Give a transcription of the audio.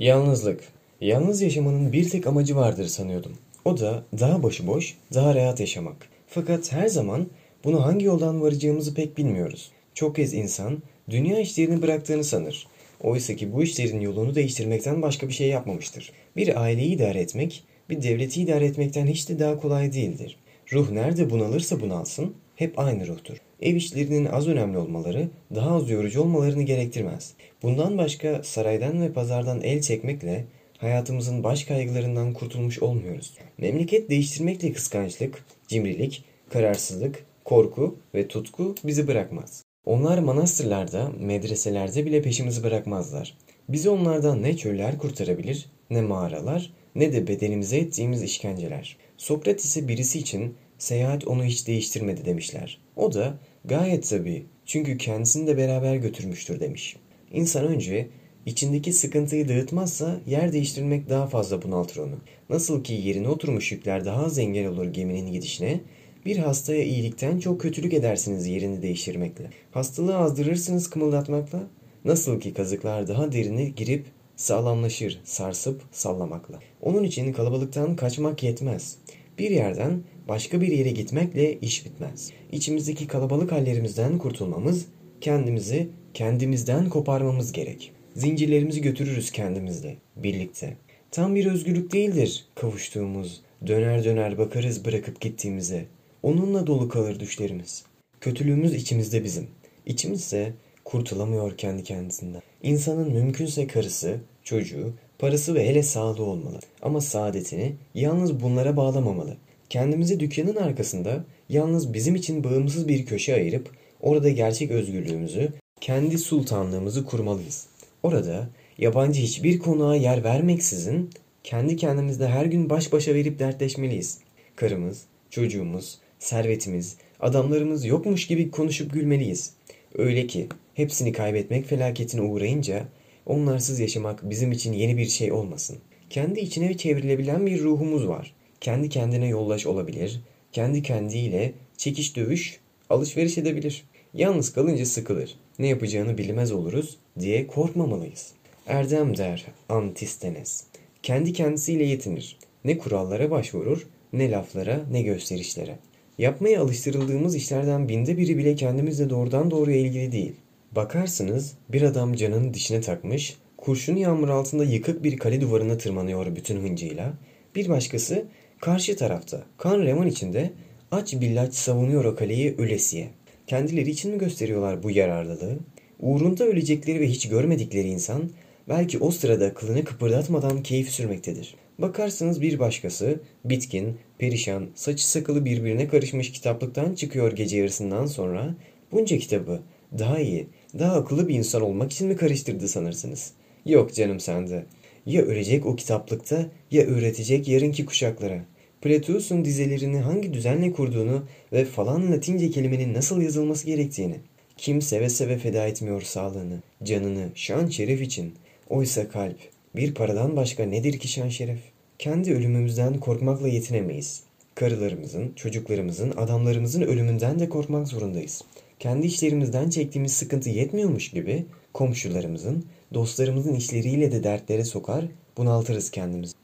Yalnızlık. Yalnız yaşamanın bir tek amacı vardır sanıyordum. O da daha başıboş, daha rahat yaşamak. Fakat her zaman bunu hangi yoldan varacağımızı pek bilmiyoruz. Çok kez insan dünya işlerini bıraktığını sanır. Oysa ki bu işlerin yolunu değiştirmekten başka bir şey yapmamıştır. Bir aileyi idare etmek, bir devleti idare etmekten hiç de daha kolay değildir. Ruh nerede bunalırsa bunalsın, hep aynı ruhtur. Ev işlerinin az önemli olmaları, daha az yorucu olmalarını gerektirmez. Bundan başka saraydan ve pazardan el çekmekle hayatımızın baş kaygılarından kurtulmuş olmuyoruz. Memleket değiştirmekle kıskançlık, cimrilik, kararsızlık, korku ve tutku bizi bırakmaz. Onlar manastırlarda, medreselerde bile peşimizi bırakmazlar. Bizi onlardan ne çöller kurtarabilir, ne mağaralar, ne de bedenimize ettiğimiz işkenceler. Sokrates'e birisi için seyahat onu hiç değiştirmedi demişler. O da gayet tabii çünkü kendisini de beraber götürmüştür demiş. İnsan önce içindeki sıkıntıyı dağıtmazsa yer değiştirmek daha fazla bunaltır onu. Nasıl ki yerine oturmuş yükler daha az engel olur geminin gidişine, bir hastaya iyilikten çok kötülük edersiniz yerini değiştirmekle. Hastalığı azdırırsınız kımıldatmakla. Nasıl ki kazıklar daha derine girip sağlamlaşır sarsıp sallamakla. Onun için kalabalıktan kaçmak yetmez. Bir yerden başka bir yere gitmekle iş bitmez. İçimizdeki kalabalık hallerimizden kurtulmamız, kendimizi kendimizden koparmamız gerek. Zincirlerimizi götürürüz kendimizle, birlikte. Tam bir özgürlük değildir kavuştuğumuz, döner döner bakarız bırakıp gittiğimize. Onunla dolu kalır düşlerimiz. Kötülüğümüz içimizde bizim. İçimizse kurtulamıyor kendi kendisinden. İnsanın mümkünse karısı, çocuğu, parası ve hele sağlığı olmalı. Ama saadetini yalnız bunlara bağlamamalı. Kendimizi dükkanın arkasında yalnız bizim için bağımsız bir köşe ayırıp orada gerçek özgürlüğümüzü, kendi sultanlığımızı kurmalıyız. Orada yabancı hiçbir konuğa yer vermeksizin kendi kendimizde her gün baş başa verip dertleşmeliyiz. Karımız, çocuğumuz, servetimiz, adamlarımız yokmuş gibi konuşup gülmeliyiz. Öyle ki hepsini kaybetmek felaketine uğrayınca onlarsız yaşamak bizim için yeni bir şey olmasın. Kendi içine çevrilebilen bir ruhumuz var. Kendi kendine yollaş olabilir, kendi kendiyle çekiş dövüş, alışveriş edebilir. Yalnız kalınca sıkılır. Ne yapacağını bilmez oluruz diye korkmamalıyız. Erdem der Antistenes. Kendi kendisiyle yetinir. Ne kurallara başvurur, ne laflara, ne gösterişlere. Yapmaya alıştırıldığımız işlerden binde biri bile kendimizle doğrudan doğruya ilgili değil. Bakarsınız bir adam canını dişine takmış, kurşun yağmur altında yıkık bir kale duvarına tırmanıyor bütün hıncıyla. Bir başkası karşı tarafta kan revan içinde aç billaç savunuyor o kaleyi ölesiye. Kendileri için mi gösteriyorlar bu yararlılığı? Uğrunda ölecekleri ve hiç görmedikleri insan belki o sırada kılını kıpırdatmadan keyif sürmektedir. Bakarsınız bir başkası bitkin, perişan, saçı sakalı birbirine karışmış kitaplıktan çıkıyor gece yarısından sonra bunca kitabı daha iyi, daha akıllı bir insan olmak için mi karıştırdı sanırsınız? Yok canım sende. Ya ölecek o kitaplıkta ya öğretecek yarınki kuşaklara. Platus'un dizelerini hangi düzenle kurduğunu ve falan latince kelimenin nasıl yazılması gerektiğini. Kim seve seve feda etmiyor sağlığını, canını, şan şeref için. Oysa kalp, bir paradan başka nedir ki şan şeref? Kendi ölümümüzden korkmakla yetinemeyiz. Karılarımızın, çocuklarımızın, adamlarımızın ölümünden de korkmak zorundayız. Kendi işlerimizden çektiğimiz sıkıntı yetmiyormuş gibi komşularımızın, dostlarımızın işleriyle de dertlere sokar, bunaltırız kendimizi.